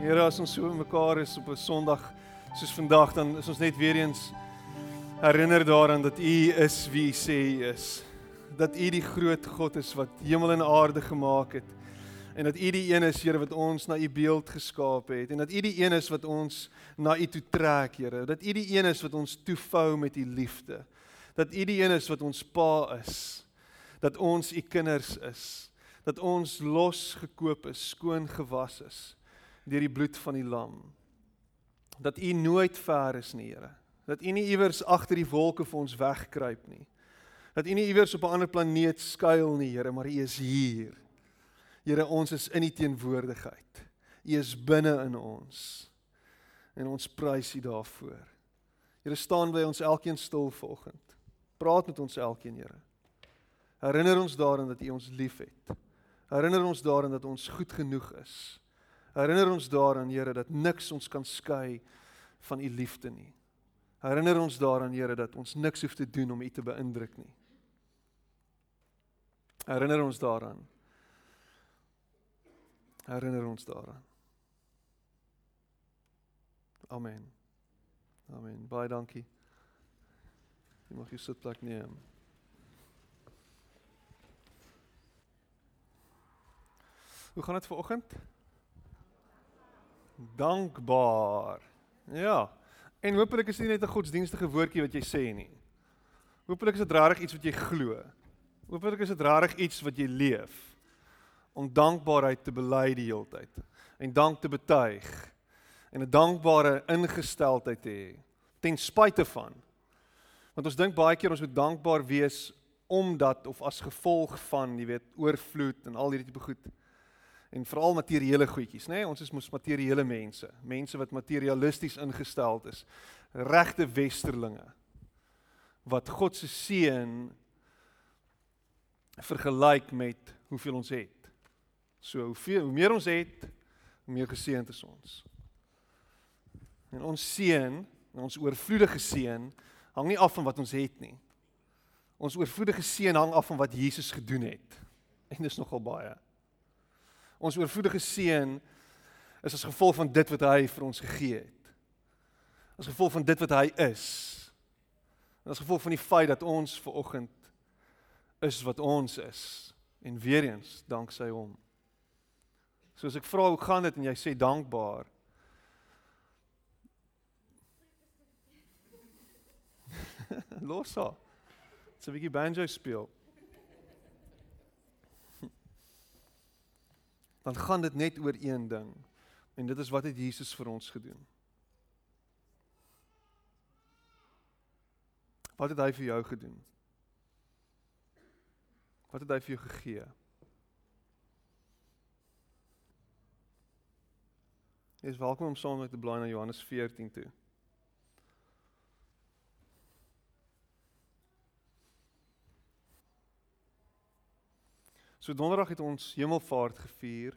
Here, as ons so mekaar is op 'n Sondag soos vandag, dan is ons net weer eens herinner daaraan dat U is wie U sê U is. Dat U die groot God is wat hemel en aarde gemaak het. En dat U die een is, Here, wat ons na U beeld geskaap het en dat U die een is wat ons na U toe trek, Here. Dat U die een is wat ons toefou met U liefde. Dat U die een is wat ons Pa is. Dat ons U kinders is dat ons losgekoop is, skoon gewas is deur die bloed van die lam. Dat U nooit ver is nie, Here. Dat U nie iewers agter die wolke vir ons wegkruip nie. Dat U nie iewers op 'n ander planeet skuil nie, Here, maar U is hier. Here, ons is in U teenwoordigheid. U is binne in ons. En ons prys U daarvoor. Here, staan by ons elkeen stil vanoggend. Praat met ons elkeen, Here. Herinner ons daaraan dat U ons liefhet. Herinner ons daaraan dat ons goed genoeg is. Herinner ons daaraan, Here, dat niks ons kan skei van U liefde nie. Herinner ons daaraan, Here, dat ons niks hoef te doen om U te beïndruk nie. Herinner ons daaraan. Herinner ons daaraan. Amen. Amen. Baie dankie. Jy mag jou sitplek neem. Hoe gaan dit ver oggend? Dankbaar. Ja. En hopelik is dit net 'n godsdienstige woordjie wat jy sê nie. Hopelik is dit regtig iets wat jy glo. Hopelik is dit regtig iets wat jy leef om dankbaarheid te bely die hele tyd en dank te betuig en 'n dankbare ingesteldheid te hê ten spyte van. Want ons dink baie keer ons moet dankbaar wees omdat of as gevolg van, jy weet, oorvloed en al hierdie tipe goed en veral materiële goedjies, nê? Nee? Ons is mos materiële mense, mense wat materialisties ingestel is, regte westerlinge wat God se seën vergelyk met hoeveel ons het. So hoeveel hoe meer ons het, hoe meer geseënd is ons. En ons seën, ons oorvloedige seën hang nie af van wat ons het nie. Ons oorvloedige seën hang af van wat Jesus gedoen het. En dis nogal baie. Ons oorvloedige seën is as gevolg van dit wat hy vir ons gegee het. As gevolg van dit wat hy is. En as gevolg van die feit dat ons ver oggend is wat ons is en weer eens danksy hom. So as ek vra hoe gaan dit en jy sê dankbaar. Losa. So 'n bietjie banjo speel. Dan gaan dit net oor een ding. En dit is wat het Jesus vir ons gedoen? Wat het hy vir jou gedoen? Wat het hy vir jou gegee? Jy is welkom om saam met te blaai na Johannes 14 toe. So donderdag het ons hemelvaart gevier.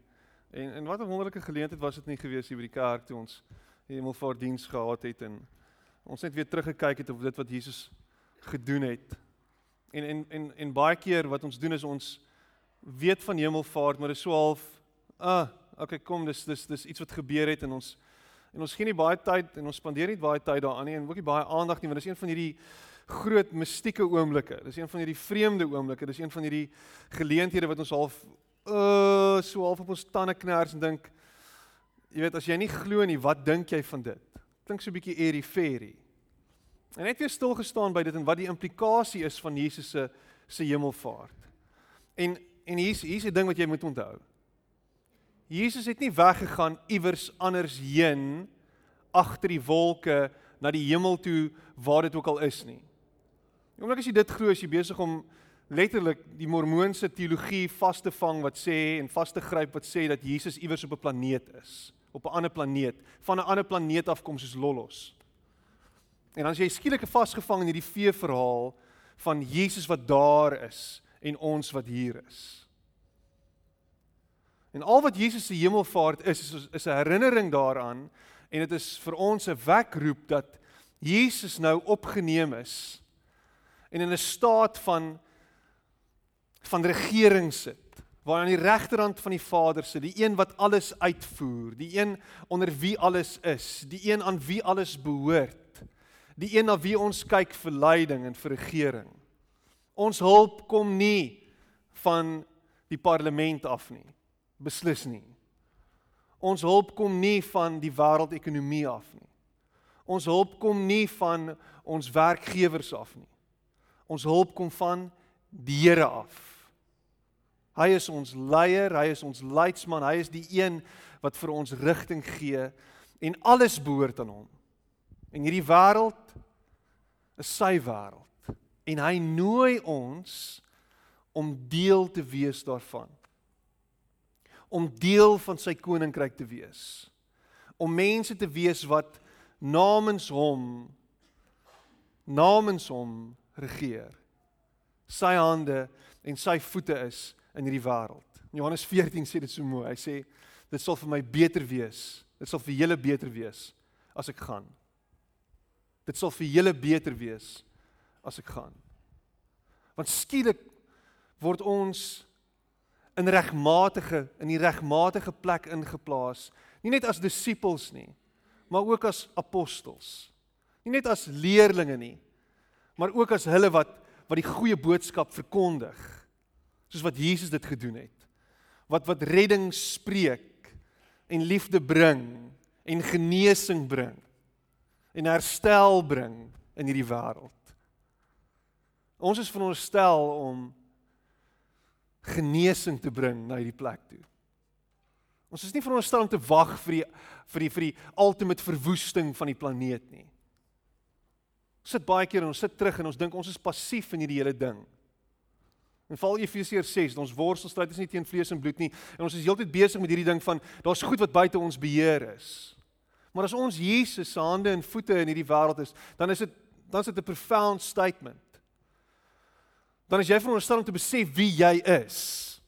En en wat 'n wonderlike geleentheid was dit nie gewees hier by die kerk toe ons hemelvaart diens gehad het en ons net weer teruggekyk het op dit wat Jesus gedoen het. En en en en baie keer wat ons doen is ons weet van hemelvaart, maar dit is so half ah, okay, kom, dis dis dis iets wat gebeur het en ons en ons gee nie baie tyd en ons spandeer nie baie tyd daaraan nie en ook nie baie aandag nie, want dit is een van hierdie groot mistieke oomblikke. Dis een van hierdie vreemde oomblikke. Dis een van hierdie geleenthede wat ons half uh so half op ons tande kners en dink jy weet as jy nie glo nie, wat dink jy van dit? Klink so 'n bietjie airy fairy. En net weer stil gestaan by dit en wat die implikasie is van Jesus se se hemelvaart. En en hier's hier's 'n ding wat jy moet onthou. Jesus het nie weggegaan iewers anders heen agter die wolke na die hemel toe waar dit ook al is nie. Omdat as jy dit glo, is jy besig om letterlik die mormoonse teologie vas te vang wat sê en vas te gryp wat sê dat Jesus iewers op 'n planeet is, op 'n ander planeet, van 'n ander planeet af kom soos Lollos. En dan as jy skielik vasgevang in hierdie vee verhaal van Jesus wat daar is en ons wat hier is. En al wat Jesus se hemelvaart is is is 'n herinnering daaraan en dit is vir ons 'n wekroep dat Jesus nou opgeneem is en in 'n staat van van regering sit waar aan die regterhand van die Vader sit, die een wat alles uitvoer, die een onder wie alles is, die een aan wie alles behoort, die een na wie ons kyk vir leiding en vir regering. Ons hulp kom nie van die parlement af nie. Beslis nie. Ons hulp kom nie van die wêreldekonomie af nie. Ons hulp kom nie van ons werkgewers af nie. Ons hulp kom van die Here af. Hy is ons leier, hy is ons leidsman, hy is die een wat vir ons rigting gee en alles behoort aan hom. En hierdie wêreld is sy wêreld en hy nooi ons om deel te wees daarvan. Om deel van sy koninkryk te wees. Om mense te wees wat namens hom namens hom regeer. Sy hande en sy voete is in hierdie wêreld. Johannes 14 sê dit so mooi. Hy sê dit sal vir my beter wees. Dit sal vir julle beter wees as ek gaan. Dit sal vir julle beter wees as ek gaan. Want skielik word ons in regmatige in die regmatige plek ingeplaas, nie net as disippels nie, maar ook as apostels. Nie net as leerlinge nie, maar ook as hulle wat wat die goeie boodskap verkondig soos wat Jesus dit gedoen het. Wat wat redding spreek en liefde bring en genesing bring en herstel bring in hierdie wêreld. Ons is veronderstel om genesing te bring na hierdie plek toe. Ons is nie veronderstel om te wag vir die vir die vir die ultimate verwoesting van die planeet nie. Sit baie keer en ons sit terug en ons dink ons is passief in hierdie hele ding. En val Efesiërs 6, ons worstelstryd is nie teen vlees en bloed nie en ons is heeltyd besig met hierdie ding van daar's goed wat buite ons beheer is. Maar as ons Jesus se hande en voete in hierdie wêreld is, dan is dit dan is dit 'n profound statement. Dan is jy veronderstel om te besef wie jy is.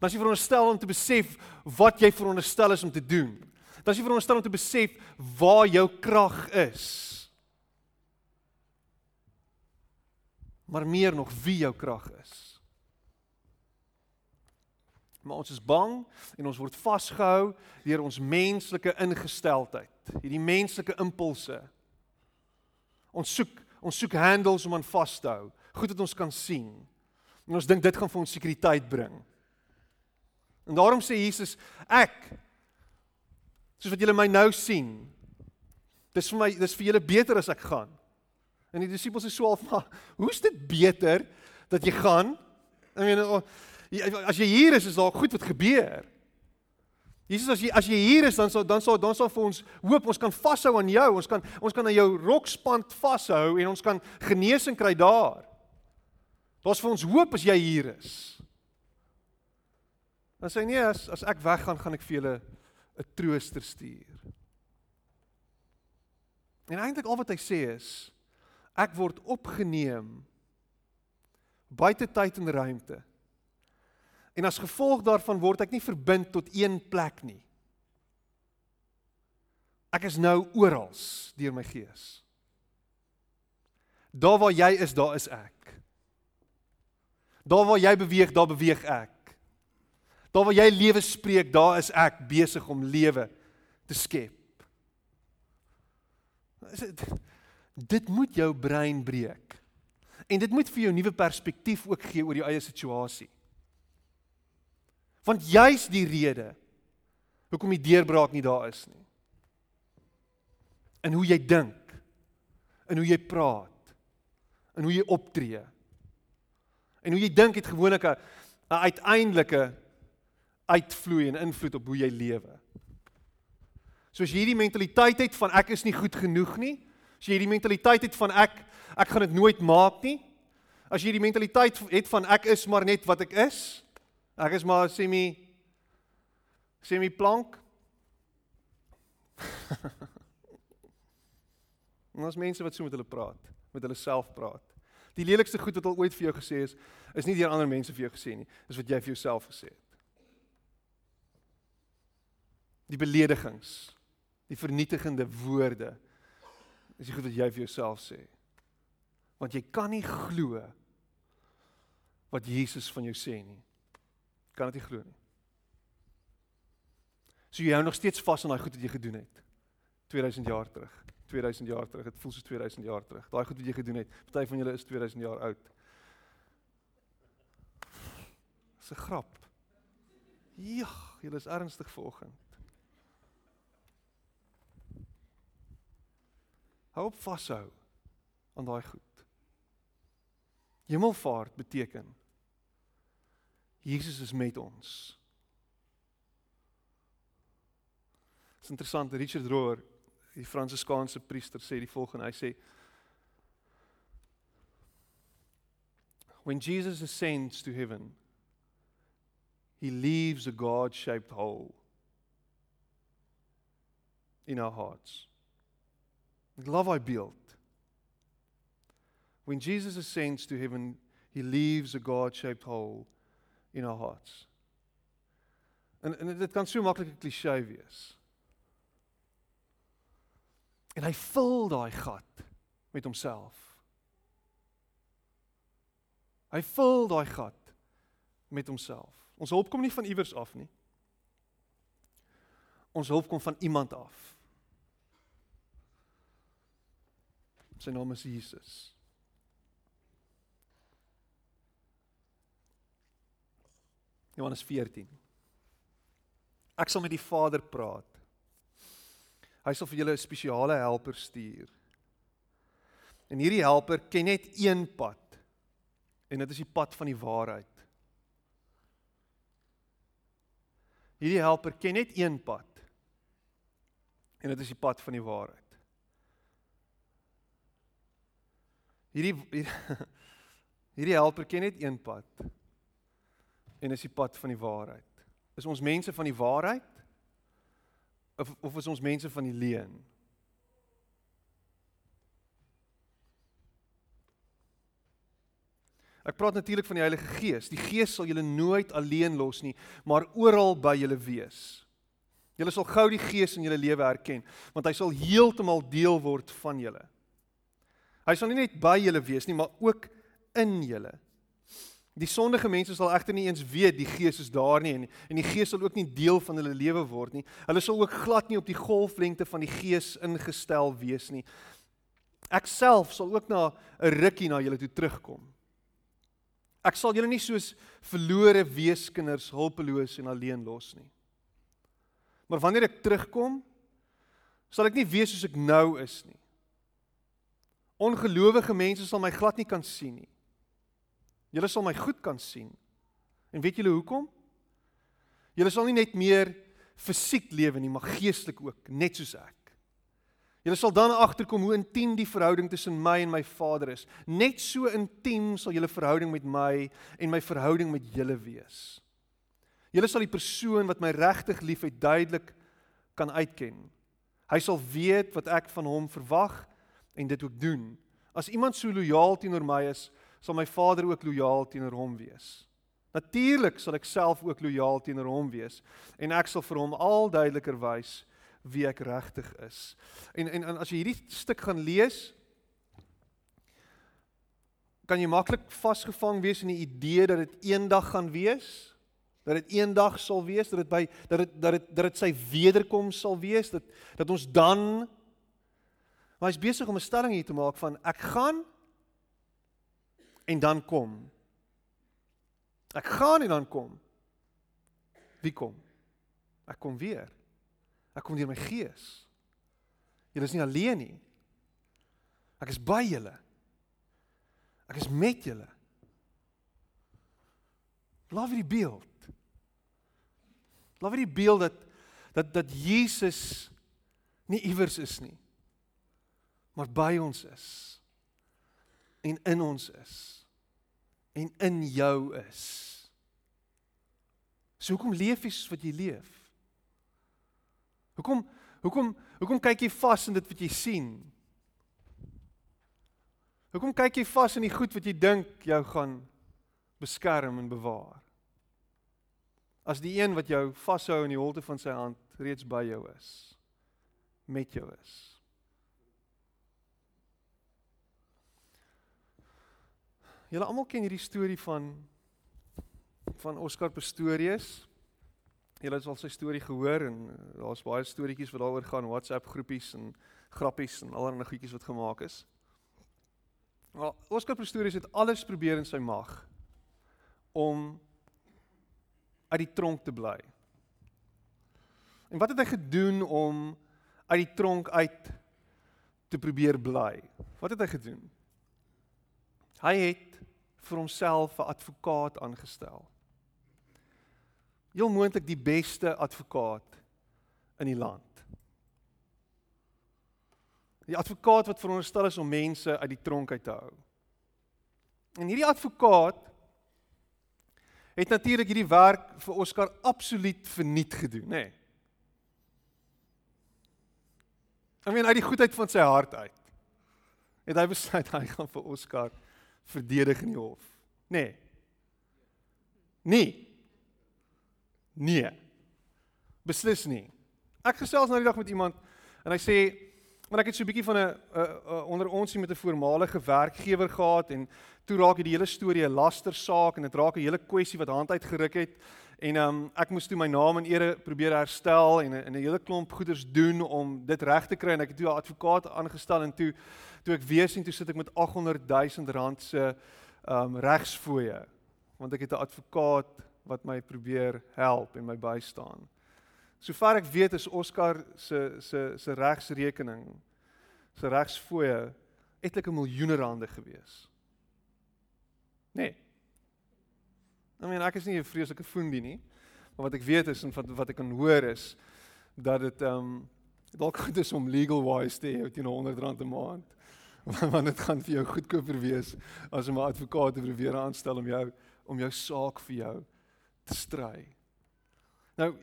Dan is jy veronderstel om te besef wat jy veronderstel is om te doen. Dan is jy veronderstel om te besef waar jou krag is. Maar meer nog wie jou krag is. Maar ons is bang en ons word vasgehou deur ons menslike ingesteldheid, hierdie menslike impulse. Ons soek ons soek handles om aan vas te hou, goed wat ons kan sien. En ons dink dit gaan vir ons sekuriteit bring. En daarom sê Jesus, ek soos wat julle my nou sien, dis vir my dis vir julle beter as ek gaan. En die disippels is so half maar hoe's dit beter dat jy gaan? I mean as jy hier is is daar goed wat gebeur. Jesus as jy as jy hier is dan sal dan sal dan sal vir ons hoop ons kan vashou aan jou. Ons kan ons kan aan jou rokspand vashou en ons kan genesing kry daar. Daar's vir ons hoop as jy hier is. Dan sê nee as as ek weggaan gaan ek vir julle 'n trooster stuur. En eintlik al wat hy sê is Ek word opgeneem buite tyd en ruimte. En as gevolg daarvan word ek nie verbind tot een plek nie. Ek is nou oral deur my gees. Daar waar jy is, daar is ek. Daar waar jy beweeg, daar beweeg ek. Daar waar jy lewe spreek, daar is ek besig om lewe te skep. Is dit Dit moet jou brein breek. En dit moet vir jou nuwe perspektief ook gee oor jou eie situasie. Want juis die rede hoekom die deurbraak nie daar is nie. In hoe jy dink, in hoe jy praat, in hoe jy optree. En hoe jy dink het gewoonlik 'n uiteindelike uitvloei en invloed op hoe jy lewe. Soos jy hierdie mentaliteit het van ek is nie goed genoeg nie, As jy hierdie mentaliteit het van ek ek gaan dit nooit maak nie. As jy hierdie mentaliteit het van ek is maar net wat ek is. Ek is maar semi semi plank. Ons mense wat so met hulle praat, met hulle self praat. Die lelikste goed wat al ooit vir jou gesê is, is nie deur ander mense vir jou gesê nie, dis wat jy vir jouself gesê het. Die beledigings, die vernietigende woorde is die goed wat jy vir jouself sê. Want jy kan nie glo wat Jesus van jou sê nie. Kan dit nie glo nie. So jy hou nog steeds vas aan daai goed wat jy gedoen het 2000 jaar terug. 2000 jaar terug. Dit voel soos 2000 jaar terug. Daai goed wat jy gedoen het. Party van julle is 2000 jaar oud. Dis 'n grap. Ja, julle is ernstig vanoggend. Hou op vashou aan daai goed. Hemelvaart beteken Jesus is met ons. Dit is interessant, Richard Rohr, die Fransiskaanse priester sê die volgende, hy sê When Jesus ascends to heaven, he leaves a God-shaped hole in our hearts. Ek love hy beeld. When Jesus ascends to heaven, he leaves a God-shaped hole in our hearts. En en dit kan so maklik 'n klise wees. En hy vul daai gat met homself. Hy vul daai gat met homself. Ons hulp kom nie van iewers af nie. Ons hulp kom van iemand af. Sy naam is Jesus. Johannes 14. Ek sal met die Vader praat. Hy sal vir julle 'n spesiale helper stuur. En hierdie helper ken net een pad. En dit is die pad van die waarheid. Hierdie helper ken net een pad. En dit is die pad van die waarheid. Hierdie hierdie helper ken net een pad. En is die pad van die waarheid. Is ons mense van die waarheid? of of is ons mense van die leuen? Ek praat natuurlik van die Heilige Gees. Die Gees sal julle nooit alleen los nie, maar oral by julle wees. Julle sal gou die Gees in julle lewe herken, want hy sal heeltemal deel word van julle. Hy sal nie net by julle wees nie, maar ook in julle. Die sondige mense sal egter nie eens weet die Gees is daar nie en en die Gees sal ook nie deel van hulle lewe word nie. Hulle sal ook glad nie op die golflengte van die Gees ingestel wees nie. Ek self sal ook na 'n rukkie na julle toe terugkom. Ek sal julle nie soos verlore weeskinders hulpeloos en alleen los nie. Maar wanneer ek terugkom, sal ek nie wees soos ek nou is nie. Ongelowige mense sal my glad nie kan sien nie. Julle sal my goed kan sien. En weet julle hoekom? Julle sal nie net meer fisiek lewe nie, maar geestelik ook, net soos ek. Julle sal dan agterkom hoe intiem die verhouding tussen my en my Vader is. Net so intiem sal julle verhouding met my en my verhouding met julle wees. Julle sal die persoon wat my regtig liefhet duidelik kan uitken. Hy sal weet wat ek van hom verwag en dit ook doen. As iemand so lojaal teenoor my is, sal my Vader ook lojaal teenoor hom wees. Natuurlik sal ek self ook lojaal teenoor hom wees en ek sal vir hom al duideliker wys wie ek regtig is. En, en en as jy hierdie stuk gaan lees, kan jy maklik vasgevang wees in die idee dat dit eendag gaan wees, dat dit eendag sal wees, dat dit by dat dit dat dit dat dit sy wederkoms sal wees, dat dat ons dan maar hy's besig om 'n stelling hier te maak van ek gaan en dan kom. Ek gaan en dan kom. Wie kom? Ek kom weer. Ek kom deur my gees. Julle is nie alleen nie. Ek is by julle. Ek is met julle. Love die beeld. Love die beeld dat dat dat Jesus nie iewers is nie. Maar by ons is en in ons is en in jou is. So hoekom leef jy soos wat jy leef? Hoekom hoekom hoekom kyk jy vas in dit wat jy sien? Hoekom kyk jy vas in die goed wat jy dink jou gaan beskerm en bewaar? As die een wat jou vashou in die holte van sy hand reeds by jou is, met jou is. Julle almal ken hierdie storie van van Oscar Pistorius. Julle het al sy storie gehoor en uh, daar's baie storieetjies wat daaroor gaan, WhatsApp groepies en grappies en allerlei goedjies wat gemaak is. Maar Oscar Pistorius het alles probeer in sy mag om uit die tronk te bly. En wat het hy gedoen om uit die tronk uit te probeer bly? Wat het hy gedoen? Hy het vir homself 'n advokaat aangestel. Heel moontlik die beste advokaat in die land. Die advokaat wat veronderstel is om mense uit die tronk uit te hou. En hierdie advokaat het natuurlik hierdie werk vir Oscar absoluut verniet gedoen, nê. Nee. Ek meen uit die goedheid van sy hart uit. Het hy besluit hy gaan vir Oscar verdedig in die hof. Nê. Nee. Nee. Beslis nie. Ek gesels nou die dag met iemand en hy sê maar ek het so 'n bietjie van 'n onder ons met 'n voormalige werkgewer gehad en toe raak dit die hele storie 'n laster saak en dit raak 'n hele kwessie wat hand uitgeruk het en um, ek moes toe my naam en ere probeer herstel en 'n 'n hele klomp goeders doen om dit reg te kry en ek het toe 'n advokaat aangestel en toe toe ek weer sien toe sit ek met 800 000 rand se um regsfooie want ek het 'n advokaat wat my probeer help en my bystaan. Sover ek weet is Oscar se se se regsrekening se regsfooie etlike miljoene rande gewees. Nee. I mean, ek is nie 'n vreeslike foendie nie, maar wat ek weet is en wat wat ek kan hoor is dat dit ehm um, dalk goed is om legal wise te hê teen 100 rand 'n maand. Want dit gaan vir jou goedkoper wees as om 'n advokaat te probeer aanstel om jou om jou saak vir jou te stry. Nou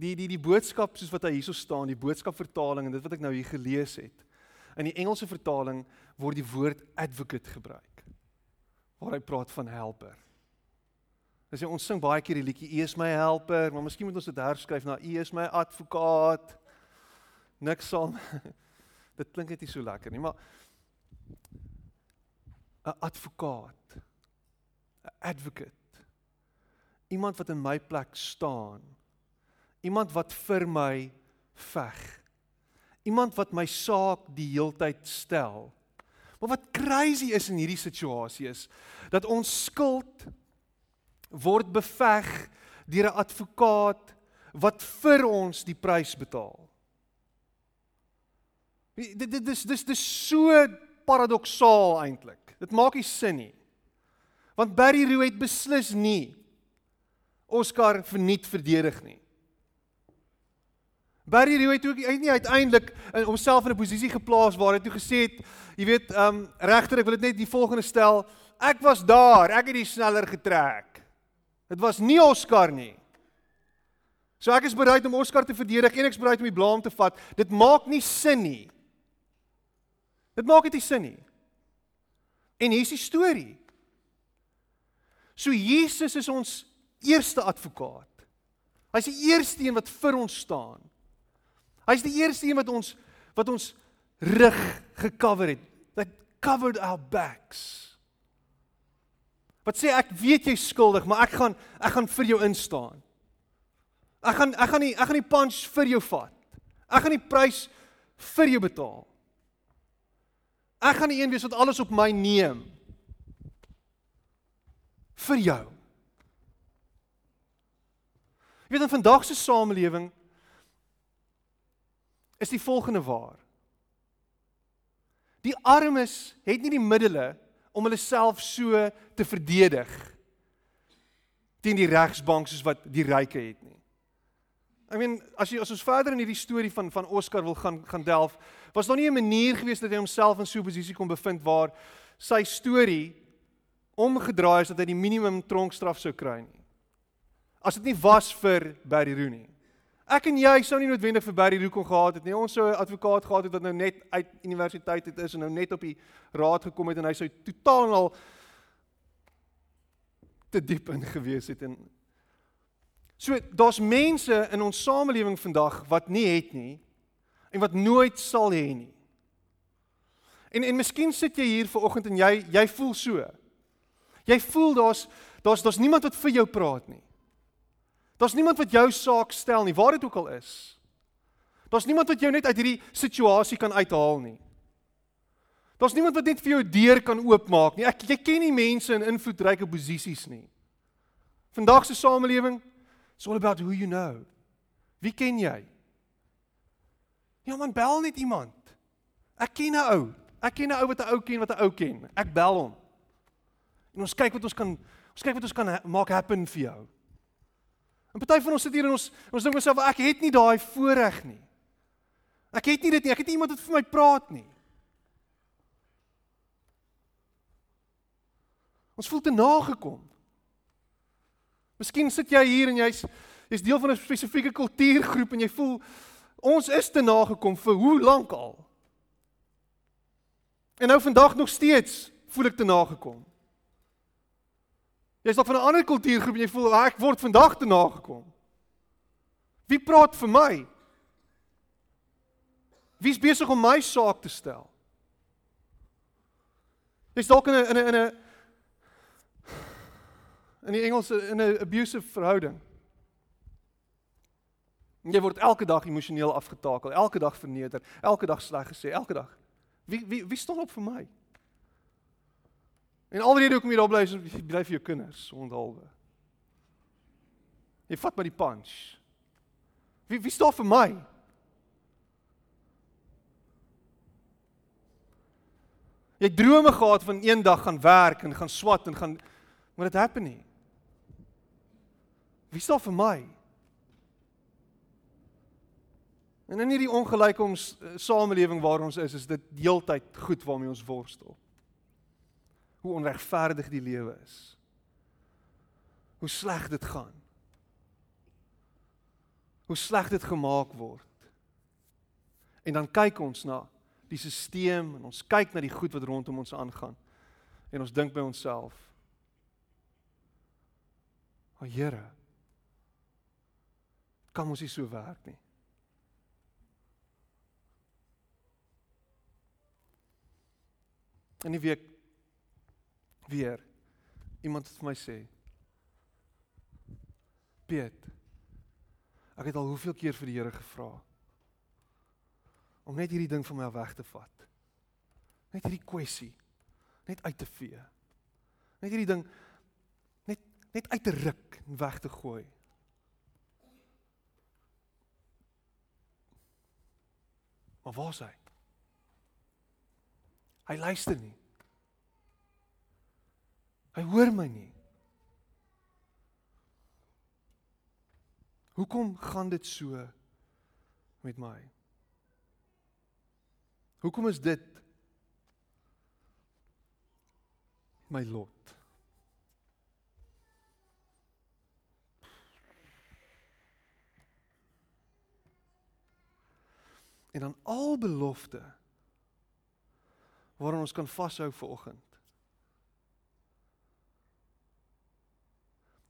die die die boodskap soos wat hy hierso staan, die boodskap vertaling en dit wat ek nou hier gelees het. In die Engelse vertaling word die woord advocate gebruik. Waar hy praat van helper. Dis jy ons sing baie keer die liedjie U is my helper, maar miskien moet ons dit herskryf na U is my advokaat. Niks sal Dit klink net nie so lekker nie, maar 'n advokaat, 'n advocate iemand wat in my plek staan. Iemand wat vir my veg. Iemand wat my saak die heeltyd stel. Maar wat crazy is in hierdie situasie is dat ons skuld word beveg deur 'n advokaat wat vir ons die prys betaal. Dit dit dis dis dis so paradoksaal eintlik. Dit maak nie sin nie. Want Barry Roo het beslis nie Oscar verniet verdedig nie. Barry Roo het ook hy nie uiteindelik in homself in 'n posisie geplaas waar hy toe gesê het, jy weet, ehm um, regter, ek wil dit net die volgende stel. Ek was daar, ek het die sneller getrek. Dit was nie Oscar nie. So ek is bereid om Oscar te verdedig en ek is bereid om die blame te vat. Dit maak nie sin nie. Dit maak dit nie sin nie. En hier is die storie. So Jesus is ons eerste advokaat. Hy's die eerste een wat vir ons staan. Hy's die eerste een wat ons wat ons rug gecover het. That covered our backs. Wat sê ek weet jy's skuldig, maar ek gaan ek gaan vir jou instaan. Ek gaan ek gaan nie ek gaan die punch vir jou vat. Ek gaan die prys vir jou betaal. Ek gaan die een wees wat alles op my neem. vir jou. Jy weet in vandag se samelewing is die volgende waar. Die armes het nie die middele om hulle self so te verdedig teen die regsbank soos wat die ryke het nie. I mean, as jy as ons verder in hierdie storie van van Oscar wil gaan gaan delf, was daar nie 'n manier gewees dat hy homself in so 'n posisie kon bevind waar sy storie omgedraai is dat hy die minimum tronkstraf sou kry nie as dit nie was vir Barry Roo nie. Ek en jy sou nie noodwendig vir Barry Roo kon gehad het nie. Ons sou 'n advokaat gehad het wat nou net uit universiteit het is en nou net op die raad gekom het en hy sou totaal al te diep in gewees het en so daar's mense in ons samelewing vandag wat nie het nie en wat nooit sal hê nie. En en miskien sit jy hier ver oggend en jy jy voel so. Jy voel daar's Daar's daar's niemand wat vir jou praat nie. Daar's niemand wat jou saak stel nie, waar dit ook al is. Daar's niemand wat jou net uit hierdie situasie kan uithaal nie. Daar's niemand wat net vir jou deur kan oopmaak nie. Ek jy ken nie mense in invloedryke posisies nie. Vandag se samelewing is all about who you know. Wie ken jy? Ja man, bel net iemand. Ek ken 'n ou. Ek ken 'n ou wat 'n ou ken wat 'n ou ken. Ek bel hom. En ons kyk wat ons kan ons kyk wat ons kan maak happen vir jou. En party van ons sit hier en ons ons dink myself ek het nie daai voorreg nie. Ek het nie dit nie. Ek het nie iemand wat vir my praat nie. Ons voel te nagekom. Miskien sit jy hier en jy's jy's deel van 'n spesifieke kultuurgroep en jy voel ons is te nagekom vir hoe lank al. En nou vandag nog steeds voel ek te nagekom. Jy's dalk van 'n ander kultuurgroep en jy voel ek word vandag te nagekom. Wie praat vir my? Wie's besig om my saak te stel? Jy's dalk in 'n in 'n in 'n in die Engelse in 'n abusive verhouding. En jy word elke dag emosioneel afgetakel, elke dag verneder, elke dag sleg gesê, elke dag. Wie wie wie staan op vir my? En alrede hoekom jy daar bly is jy bly vir jou kinders onthaalwe. Jy vat maar die punch. Wie wie staan vir my? Jy drome gehad van eendag gaan werk en gaan swat en gaan maar dit happen nie. Wie staan vir my? En in hierdie ongelyke eh, samelewing waar ons is, is dit heeltyd goed waarmee ons worstel. Hoe onregverdig die lewe is. Hoe sleg dit gaan. Hoe sleg dit gemaak word. En dan kyk ons na die stelsel en ons kyk na die goed wat rondom ons aangaan. En ons dink by onsself: "O Here, kan ons nie so werk nie. In die week weer iemand het vir my sê Piet ek het al hoeveel keer vir die Here gevra om net hierdie ding van my weg te vat. Net hierdie kwessie net uit te vee. Net hierdie ding net net uit te ruk en weg te gooi. Maar waar is hy? Hy luister nie. Hy hoor my nie. Hoekom gaan dit so met my? Hoekom is dit my lot? en dan al belofte waaraan ons kan vashou vir oggend.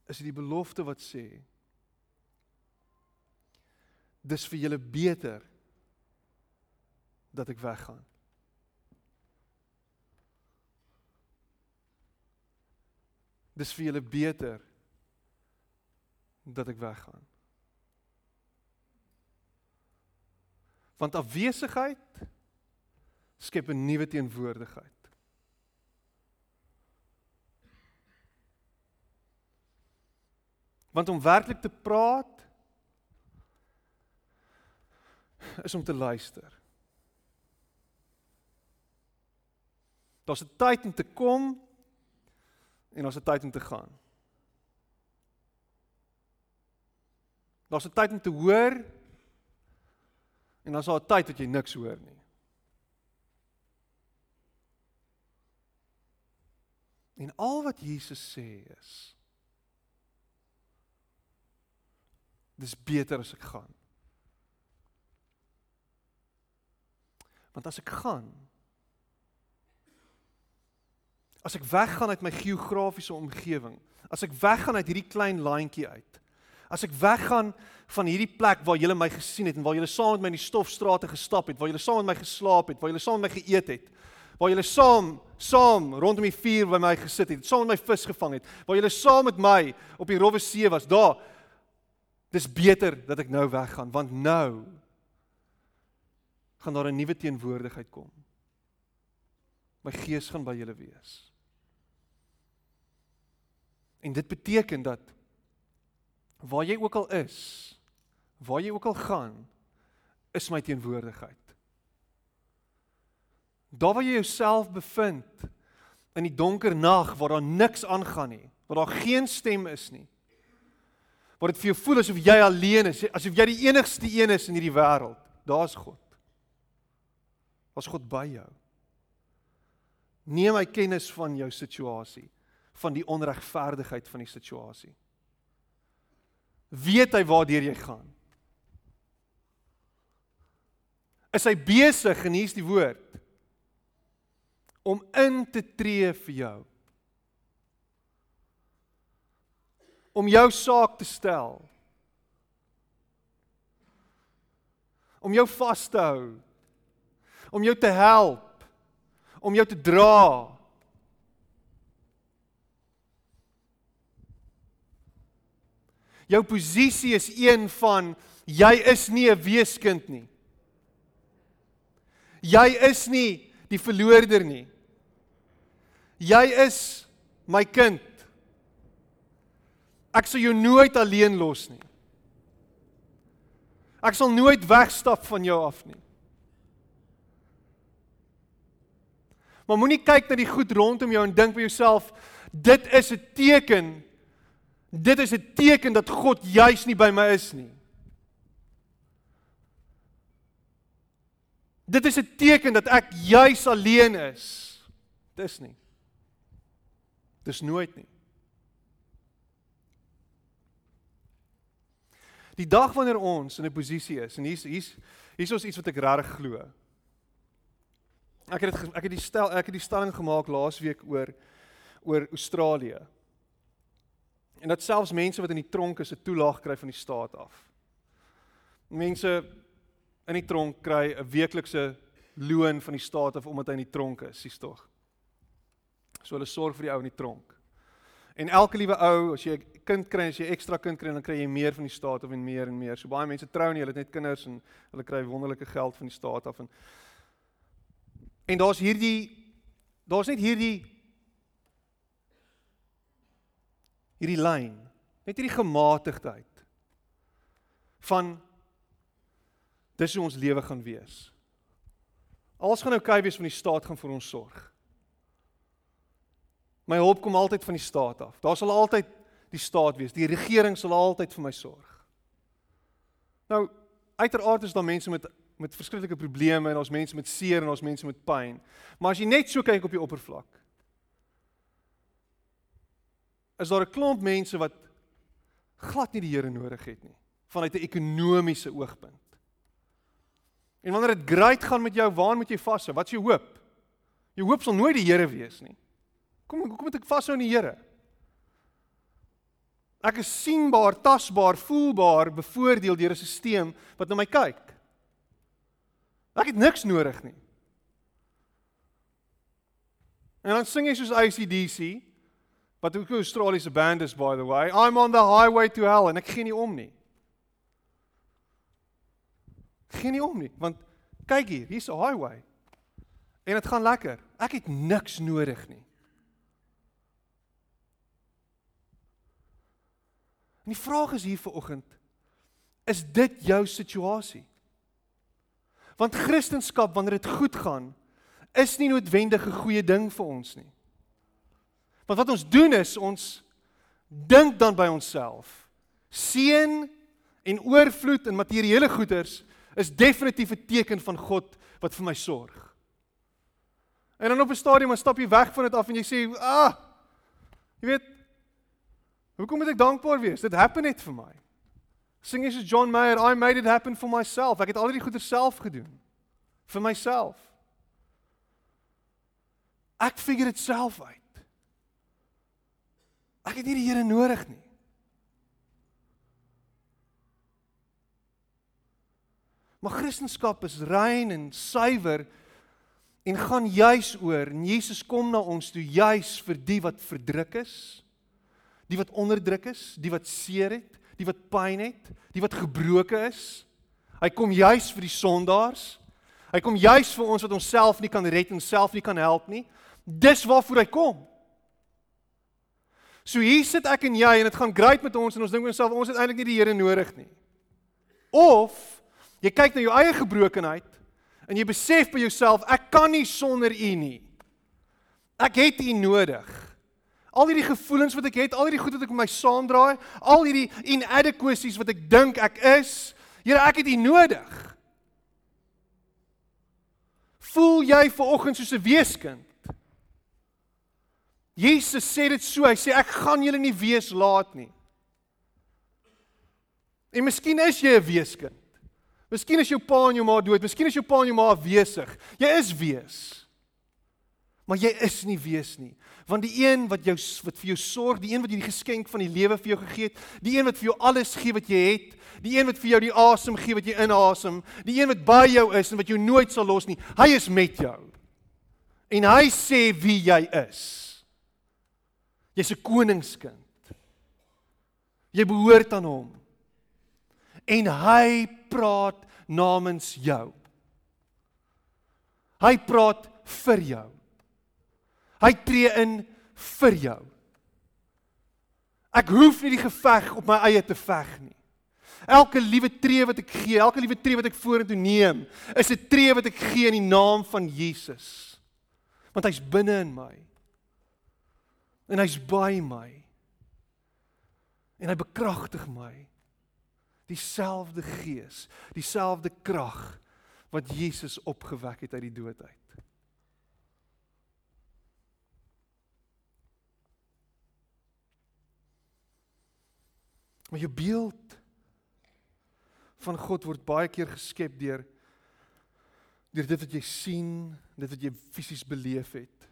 Is dit die belofte wat sê dis vir julle beter dat ek weggaan. Dis vir julle beter dat ek weggaan. Want afwesigheid skep 'n nuwe teenwoordigheid. Want om werklik te praat is om te luister. Daar's 'n tyd om te kom en daar's 'n tyd om te gaan. Daar's 'n tyd om te hoor En dan is daar 'n tyd wat jy niks hoor nie. En al wat Jesus sê is Dis beter as ek gaan. Want as ek gaan as ek weggaan uit my geografiese omgewing, as ek weggaan uit hierdie klein landjie uit, as ek weggaan van hierdie plek waar julle my gesien het en waar julle saam met my in die stofstrate gestap het, waar julle saam met my geslaap het, waar julle saam met my geëet het, waar julle saam saam rondom die vuur by my gesit het, saam met my vis gevang het, waar julle saam met my op die rowwe see was, daar dis beter dat ek nou weggaan want nou gaan daar 'n nuwe teenwoordigheid kom. My gees gaan by julle wees. En dit beteken dat waar jy ook al is, waar jy ook al gaan, is my teenwoordigheid. Daar waar jy jouself bevind in die donker nag waar daar niks aangaan nie, waar daar geen stem is nie. Waar dit vir jou voel asof jy alleen is, asof jy die enigste een is in hierdie wêreld. Daar's God. Daar's God by jou. Neem hy kennis van jou situasie, van die onregverdigheid van die situasie. Weet hy waartoe jy gaan? Is hy besig en hier's die woord om in te tree vir jou. Om jou saak te stel. Om jou vas te hou. Om jou te help. Om jou te dra. Jou posisie is een van jy is nie 'n weeskind nie. Jy is nie die verloorder nie. Jy is my kind. Ek sal jou nooit alleen los nie. Ek sal nooit wegstap van jou af nie. Maar moenie kyk na die goed rondom jou en dink by jouself dit is 'n teken dit is 'n teken dat God juis nie by my is nie. Dit is 'n teken dat ek juis alleen is. Dis nie. Dis nooit nie. Die dag wanneer ons in 'n posisie is en hier's hier's hier's ons iets wat ek regtig glo. Ek het dit ek het die stel ek het die stelling gemaak laasweek oor oor Australië. En dat selfs mense wat in die tronk is 'n toelaag kry van die staat af. Mense in die tronk kry 'n weeklikse loon van die staat af omdat hy in die tronk is, sies tog. So hulle sorg vir die ou in die tronk. En elke liewe ou, as jy 'n kind kry, as jy ekstra kind kry, dan kry jy meer van die staat of en meer en meer. So baie mense trou nie, hulle het net kinders en hulle kry wonderlike geld van die staat af en En daar's hierdie daar's net hierdie hierdie lyn, net hierdie gematigdheid van dis hoe ons lewe gaan wees. Alles gaan oukei wees van die staat gaan vir ons sorg. My hulp kom altyd van die staat af. Daar sal altyd die staat wees. Die regering sal altyd vir my sorg. Nou, uiteraard is daar mense met met verskriklike probleme en ons mense met seer en ons mense met pyn. Maar as jy net so kyk op die oppervlak, is daar 'n klomp mense wat glad nie die Here nodig het nie vanuit 'n ekonomiese oogpunt. En wanneer dit great gaan met jou, waar moet jy vashou? Wat is jou hoop? Jou hoop sal nooit die Here wees nie. Kom kom moet ek vashou in die Here? Ek is sienbaar, tasbaar, voelbaar bevoordeel deur 'n stelsel wat na my kyk. Ek het niks nodig nie. En dan sing jy soos ACDC wat ook 'n Australiese band is by the way. I'm on the highway to hell en ek gee nie om nie. Geen nie om nie, want kyk hier, hier's 'n highway. En dit gaan lekker. Ek het niks nodig nie. En die vraag is hier vanoggend, is dit jou situasie? Want Christendom wanneer dit goed gaan, is nie noodwendig 'n goeie ding vir ons nie. Want wat ons doen is ons dink dan by onsself. Seën en oorvloed in materiële goederes is definitief 'n teken van God wat vir my sorg. En dan op 'n stadium dan stap jy weg van dit af en jy sê, "Ah, jy weet, Hoekom moet ek dankbaar wees? Dit happen net vir my. Sing is John Mayer, I made it happen for myself. Ek het al die goeie self gedoen vir myself. Ek figure dit self uit. Ek het nie die Here nodig nie. Maar Christendom is rein en suiwer En gaan juis oor en Jesus kom na ons toe juis vir die wat verdruk is, die wat onderdruk is, die wat seer het, die wat pyn het, die wat gebroken is. Hy kom juis vir die sondaars. Hy kom juis vir ons wat onsself nie kan red en self nie kan help nie. Dis waarvoor hy kom. So hier sit ek en jy en dit gaan great met ons en ons dink onsself ons het eintlik nie die Here nodig nie. Of jy kyk na jou eie gebrokenheid en jy besef by jouself ek kan nie sonder U nie. Ek het U nodig. Al hierdie gevoelens wat ek het, al hierdie goed wat ek met my saamdraai, al hierdie inadequacies wat ek dink ek is, Here, ek het U nodig. Voel jy ver oggend soos 'n weeskind? Jesus sê dit so, hy sê ek gaan julle nie wees laat nie. En miskien is jy 'n weeskind. Miskien is jou pa en jou ma dood, miskien is jou pa en jou ma afwesig. Jy is wees. Maar jy is nie wees nie, want die een wat jou wat vir jou sorg, die een wat jy die geskenk van die lewe vir jou gegee het, die een wat vir jou alles gee wat jy het, die een wat vir jou die asem gee wat jy inasem, die een wat by jou is en wat jou nooit sal los nie, hy is met jou. En hy sê wie jy is. Jy's 'n koningskind. Jy behoort aan hom. En hy praat namens jou. Hy praat vir jou. Hy tree in vir jou. Ek hoef nie die geveg op my eie te veg nie. Elke liewe tree wat ek gee, elke liewe tree wat ek vorentoe neem, is 'n tree wat ek gee in die naam van Jesus. Want hy's binne in my. En hy's by my. En hy bekragtig my dieselfde gees, dieselfde krag wat Jesus opgewek het uit die dood uit. Maar jou beeld van God word baie keer geskep deur deur dit wat jy sien, dit wat jy fisies beleef het.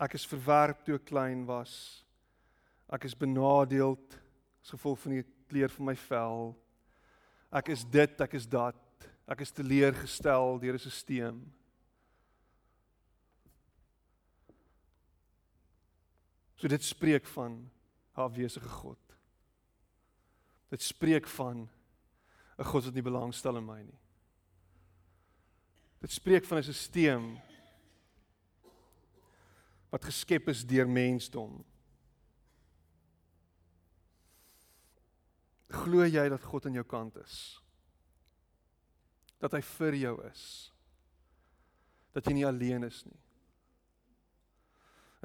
Ek is verwerp toe ek klein was. Ek is benadeeld as gevolg van die kleur van my vel. Ek is dit, ek is dat. Ek is teleurgestel deur 'n stelsel. So dit spreek van 'n afwesige God. Dit spreek van 'n God wat nie belangstel in my nie. Dit spreek van 'n stelsel wat geskep is deur mensdom. Glo jy dat God aan jou kant is? Dat hy vir jou is? Dat jy nie alleen is nie?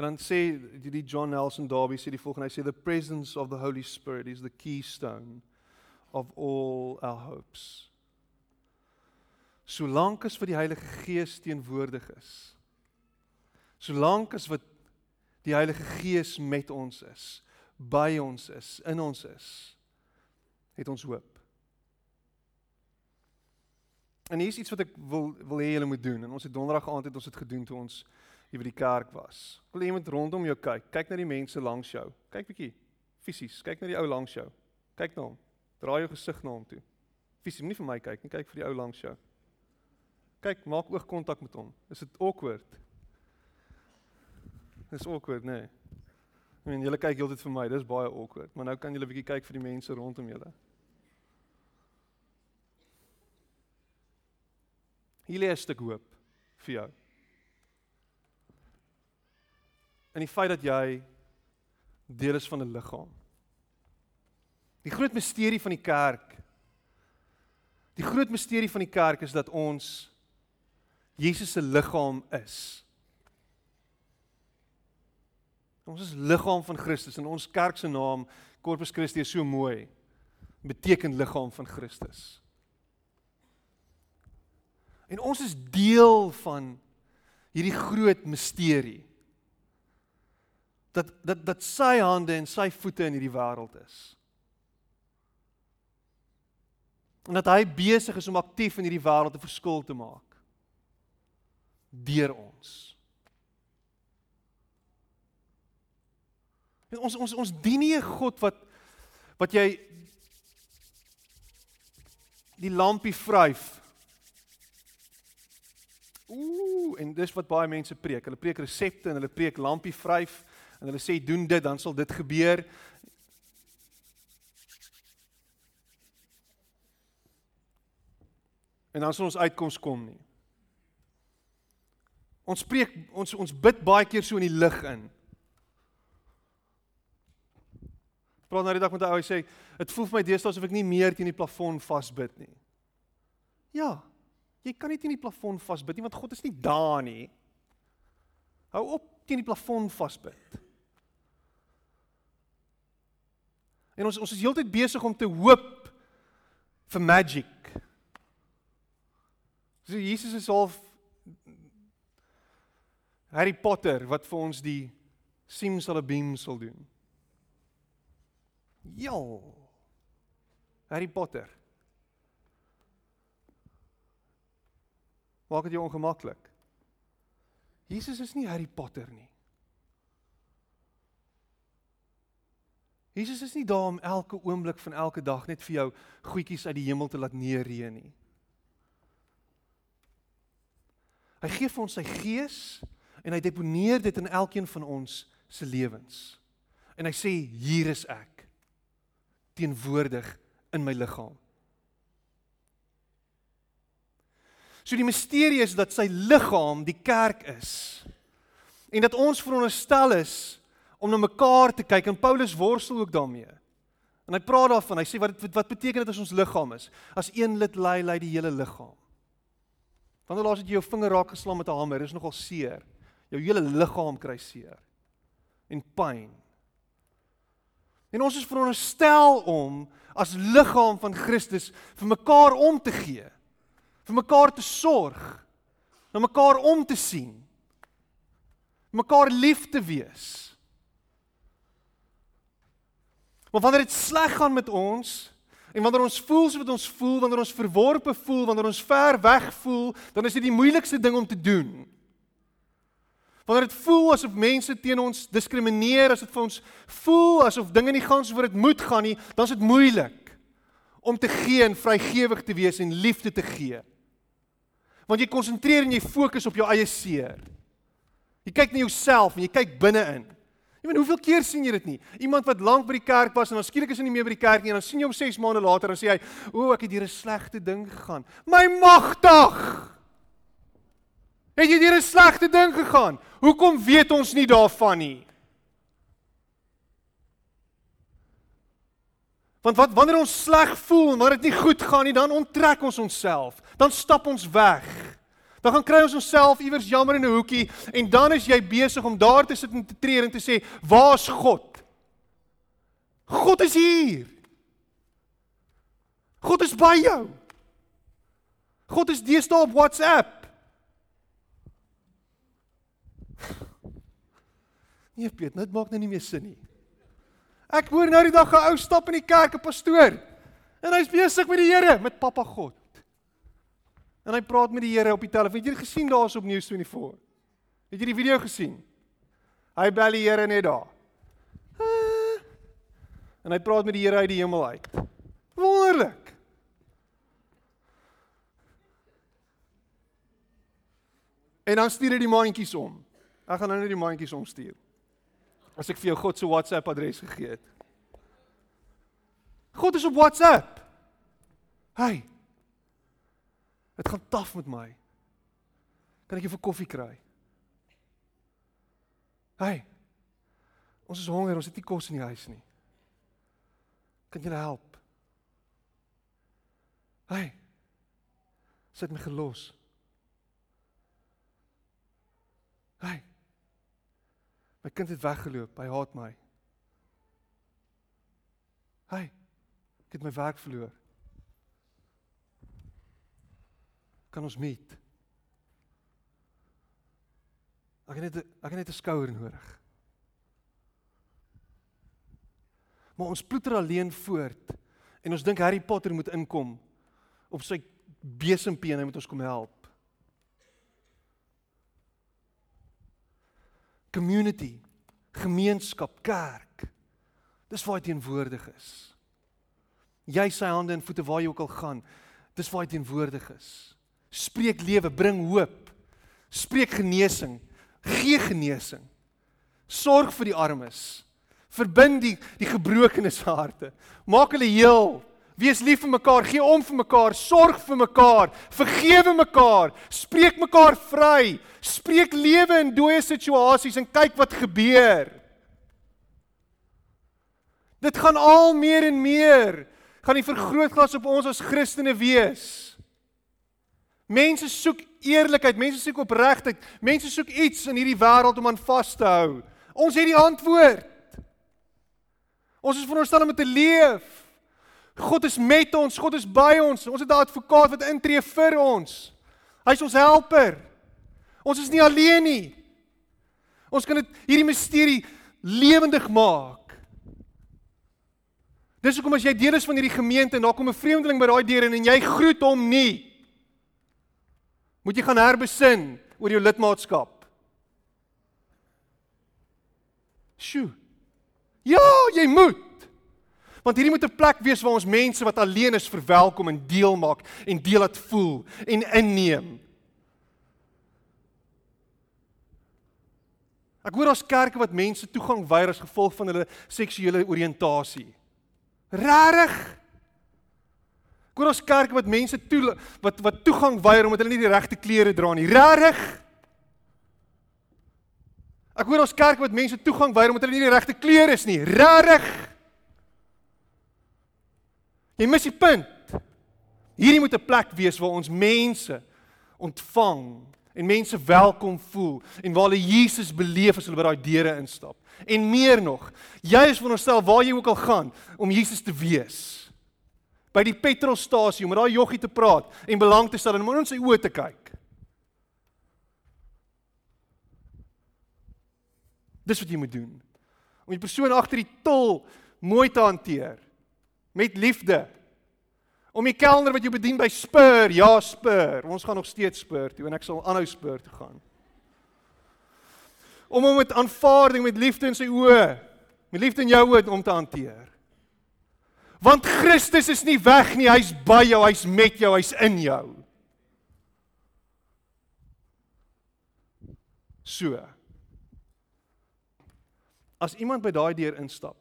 En dan sê die John Nelson Darby sê die volgende hy sê the presence of the Holy Spirit is the keystone of all our hopes. Solank as vir die Heilige Gees teenwoordig is. Solank as wat die Heilige Gees met ons is, by ons is, in ons is het ons hoop. En hier is iets wat ek wil wil hê julle moet doen. En ons het donderdag aand het ons dit gedoen toe ons hier by die kerk was. Ek wil iemand rondom jou kyk. Kyk na die mense langs jou. Kyk bietjie fisies. Kyk na die ou langs jou. Kyk na hom. Draai jou gesig na hom toe. Fisies, moenie vir my kyk nie. Kyk vir die ou langs jou. Kyk, maak oogkontak met hom. Is dit awkward? Dis awkward, nee. Ek meen julle kyk heeltyd vir my, dis baie awkward, maar nou kan julle bietjie kyk vir die mense rondom julle. Hier lê 'n stuk hoop vir jou. In die feit dat jy deel is van 'n liggaam. Die groot misterie van die kerk. Die groot misterie van die kerk is dat ons Jesus se liggaam is. Ons is liggaam van Christus en ons kerk se naam Corpus Christi is so mooi. Beteken liggaam van Christus. En ons is deel van hierdie groot misterie. Dat dat dat sy hande en sy voete in hierdie wêreld is. En dat hy besig is om aktief in hierdie wêreld 'n verskil te maak deur ons. En ons ons ons dien nie 'n God wat wat jy die lampie vryf Ooh, en dis wat baie mense preek. Hulle preek resepte en hulle preek lampie vryf en hulle sê doen dit dan sal dit gebeur. En dan sal ons uitkoms kom nie. Ons preek ons ons bid baie keer so in die lig in. Praat nou die dag met 'n ou sê, "Dit voel vir my deesdae asof ek nie meer teen die plafon vasbid nie." Ja, Jy kan nie teen die plafon vasbid nie want God is nie daar nie. Hou op teen die plafon vasbid. En ons ons is heeltyd besig om te hoop vir magic. So Jesus is half Harry Potter wat vir ons die simsalabim sal doen. Ja. Harry Potter. Maak dit jou ongemaklik. Jesus is nie Harry Potter nie. Jesus is nie daar om elke oomblik van elke dag net vir jou goedjies uit die hemel te laat neerreën nie. Hy gee vir ons sy gees en hy deponeer dit in elkeen van ons se lewens. En hy sê hier is ek teenwoordig in my liggaam. So die misterie is dat sy liggaam die kerk is. En dat ons veronderstel is om na mekaar te kyk en Paulus worstel ook daarmee. En hy praat daarvan, hy sê wat wat beteken dit as ons liggaam is? As een lid lei lei die hele liggaam. Wanneer laas het jy jou vinger raak geslaan met 'n hamer? Dis nogal seer. Jou hele liggaam kry seer en pyn. En ons is veronderstel om as liggaam van Christus vir mekaar om te gee vir mekaar te sorg, na mekaar om te sien, mekaar lief te wees. Maar wanneer dit sleg gaan met ons en wanneer ons voel soos wat ons voel, wanneer ons verworpe voel, wanneer ons ver weg voel, dan is dit die moeilikste ding om te doen. Wanneer dit voel asof mense teen ons diskrimineer, as dit vir ons voel asof dinge nie gaan soos wat dit moet gaan nie, dan is dit moeilik om te gee en vrygewig te wees en liefde te gee want jy konsentreer en jy fokus op jou eie seer. Jy kyk na jouself en jy kyk binne-in. Jy weet hoeveel keer sien jy dit nie? Iemand wat lank by die kerk was en dan skielik is hy nie meer by die kerk nie en dan sien jy hom 6 maande later en sê hy, "O, ek het hier 'n slegte ding gegaan." My magtig. Het jy hier 'n slegte ding gegaan? Hoekom weet ons nie daarvan nie? Want wat wanneer ons sleg voel en wanneer dit nie goed gaan nie, dan onttrek ons onsself. Dan stap ons weg. Dan gaan kry ons onsself iewers jammer in 'n hoekie en dan is jy besig om daar te sit en te treur en te sê, "Waar's God?" God is hier. God is by jou. God is deesdae op WhatsApp. Nee, Piet, dit maak nou nie meer sin nie. Ek hoor nou die dag 'n ou stap in die kerk, 'n pastoor. En hy's besig met die Here, met Papa God. En hy praat met die Here op die telefoon. Het jy dit gesien daar's op News24? Het jy die video gesien? Hy bel die Here net daar. En hy praat met die Here uit die hemel uit. Wonderlik. En dan stuur hy die mandjies om. Ek gaan nou net die mandjies omstuur as ek vir jou God se WhatsApp adres gegee het. God is op WhatsApp. Hey. Dit gaan taaf met my. Kan ek jou vir koffie kry? Hey. Ons is honger, ons het nie kos in die huis nie. Kan jy help? Hey. Sit my gelos. Hey. My kind het weggeloop. Hy haat my. Hey. Ek het my werk verloor. Kan ons meet? Ek het net ek het net 'n skouer nodig. Maar ons ploeter alleen voort en ons dink Harry Potter moet inkom op sy besempie en hy moet ons kom help. community, gemeenskap, kerk. Dis waar hy teenwoordig is. Jy sy hande en voete waar jy ook al gaan, dis waar hy teenwoordig is. Spreek lewe, bring hoop. Spreek genesing. Gee genesing. Sorg vir die armes. Verbind die die gebrokenes harte. Maak hulle heel. Wees lief vir mekaar, gee om vir mekaar, sorg vir mekaar, vergewe mekaar, spreek mekaar vry, spreek lewe in dooie situasies en kyk wat gebeur. Dit gaan al meer en meer gaan die vergrootglas op ons as Christene wees. Mense soek eerlikheid, mense soek opregtheid, mense soek iets in hierdie wêreld om aan vas te hou. Ons het die antwoord. Ons is veronderstel om te leef. God is met ons, God is by ons. Ons het 'n advokaat wat intree vir ons. Hy's ons helper. Ons is nie alleen nie. Ons kan dit hierdie misterie lewendig maak. Dis hoekom as jy deel is van hierdie gemeente en daar kom 'n vreemdeling by daai deur en jy groet hom nie, moet jy gaan herbesin oor jou lidmaatskap. Sjoe. Ja, jy moet. Want hierdie moet 'n plek wees waar ons mense wat alleen is verwelkom en deel maak en deel laat voel en inneem. Ek hoor ons kerke wat mense toegang weier as gevolg van hulle seksuele oriëntasie. Rarig. Hoor ons kerk wat mense toe wat wat toegang weier omdat hulle nie die regte klere dra nie. Rarig. Ek hoor ons kerk wat mense toegang weier omdat hulle nie die regte klere is nie. Rarig. Jy mis die punt. Hierdie moet 'n plek wees waar ons mense ontvang en mense welkom voel en waar hulle Jesus beleef as hulle by daai deure instap. En meer nog, jy is veronderstel waar jy ook al gaan om Jesus te wees. By die petrolstasie om met daai joggie te praat en belang te stel en om in sy oë te kyk. Dis wat jy moet doen. Om die persoon agter die til mooi te hanteer met liefde. Om die kelner wat jou bedien by Spur, ja Spur, ons gaan nog steeds Spur toe en ek sal aanhou Spur toe gaan om hom met aanvaarding met liefde in sy oë, met liefde in jou oë om te hanteer. Want Christus is nie weg nie, hy's by jou, hy's met jou, hy's in jou. So. As iemand by daai deur instap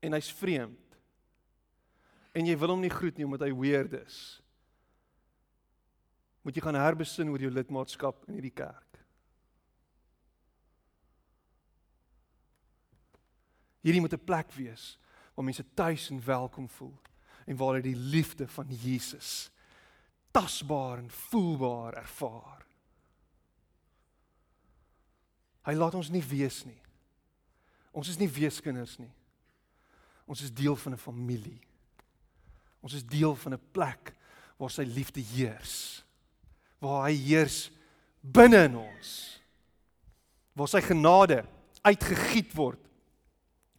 en hy's vreemd en jy wil hom nie groet nie omdat hy weird is, moet jy gaan herbesin oor jou lidmaatskap in hierdie kerk. Hierdie moet 'n plek wees waar mense tuis en welkom voel en waar hulle die liefde van Jesus tasbaar en voelbaar ervaar. Hy laat ons nie wees nie. Ons is nie weeskinders nie. Ons is deel van 'n familie. Ons is deel van 'n plek waar sy liefde heers. Waar hy heers binne in ons. Waar sy genade uitgegiet word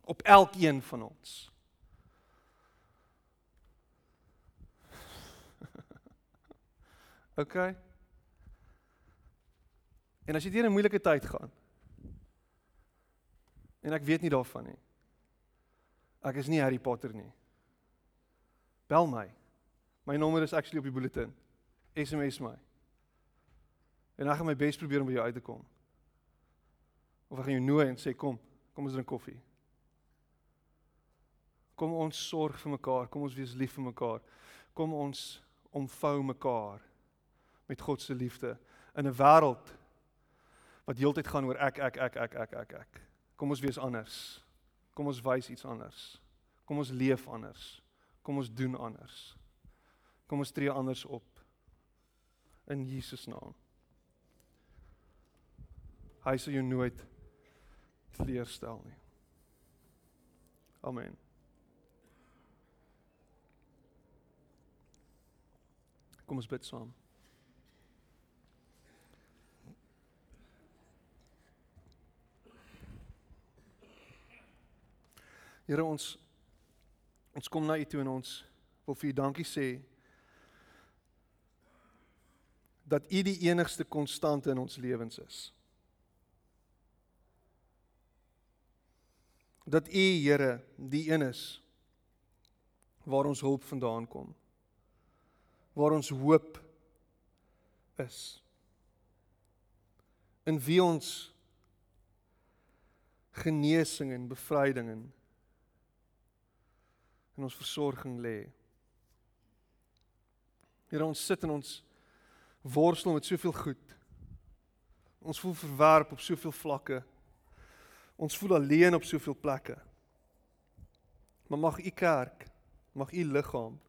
op elkeen van ons. OK. En as jy deur 'n moeilike tyd gaan. En ek weet nie daarvan nie. Ek is nie Harry Potter nie. Bel my. My nommer is actually op die bulletin. SMS my. En ek gaan my bes probeer om by jou uit te kom. Of ek gaan jou nooi en sê kom, kom ons drink koffie. Kom ons sorg vir mekaar, kom ons wees lief vir mekaar. Kom ons omvou mekaar met God se liefde in 'n wêreld wat heeltyd gaan oor ek ek ek ek ek ek ek. Kom ons wees anders. Kom ons wys iets anders. Kom ons leef anders. Kom ons doen anders. Kom ons tree anders op in Jesus naam. Hy sal jou nooit teleurstel nie. Amen. Kom ons bid saam. Here ons ons kom na U toe en ons wil vir U dankie sê dat U die enigste konstante in ons lewens is. Dat U Here die een is waar ons hulp vandaan kom waar ons hoop is. in wie ons genesing en bevryding en in ons versorging lê. Here ons sit in ons worstel met soveel goed. Ons voel verwerp op soveel vlakke. Ons voel alleen op soveel plekke. Maar mag u kerk, mag u liggaam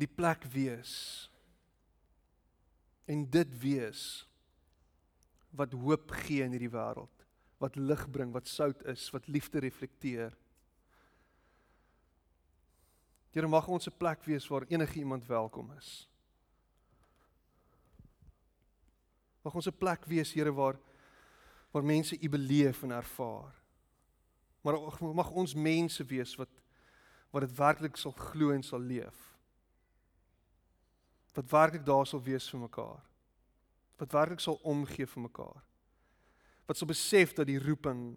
die plek wees en dit wees wat hoop gee in hierdie wêreld, wat lig bring, wat sout is, wat liefde reflekteer. Here mag ons 'n plek wees waar enige iemand welkom is. Mag ons 'n plek wees, Here, waar waar mense U beleef en ervaar. Maar mag ons mense wees wat wat dit werklik sal glo en sal leef. Wat werklik daar sal wees vir mekaar. Wat werklik sal omgee vir mekaar. Wat sal besef dat die roeping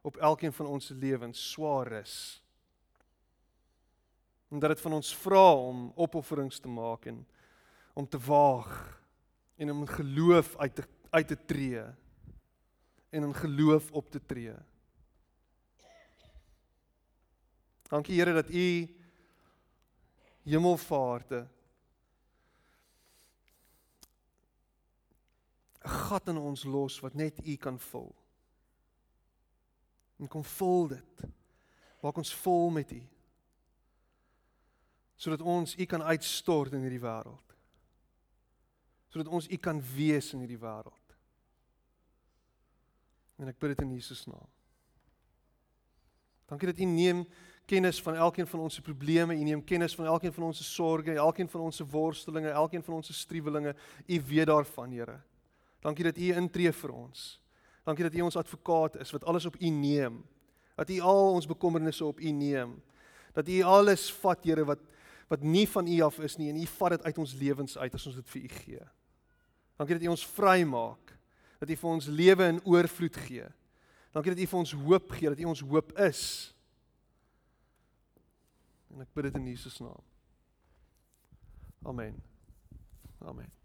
op elkeen van ons se lewens swaar is. En dat dit van ons vra om opofferings te maak en om te waag en om in geloof uit te uit te tree en in geloof op te tree. Dankie Here dat U hemelvaarte 'n gat in ons los wat net U kan vul. En kom vul dit. Maak ons vol met U. Sodat ons U kan uitstort in hierdie wêreld sodat ons U kan wees in hierdie wêreld. En ek bid dit in Jesus naam. Dankie dat U neem kennis van elkeen van ons se probleme, U neem kennis van elkeen van ons se sorges, elkeen van ons se worstelinge, elkeen van ons se struwelinge. U weet daarvan, Here. Dankie dat U intree vir ons. Dankie dat U ons advokaat is wat alles op U neem. Dat U al ons bekommernisse op U neem. Dat U alles vat, Here, wat wat nie van U af is nie en U vat dit uit ons lewens uit as ons dit vir U gee. Dankie dat U ons vrymaak. Dat U vir ons lewe in oorvloed gee. Dankie dat U vir ons hoop gee, dat U ons hoop is. En ek bid dit in Jesus naam. Amen. Amen.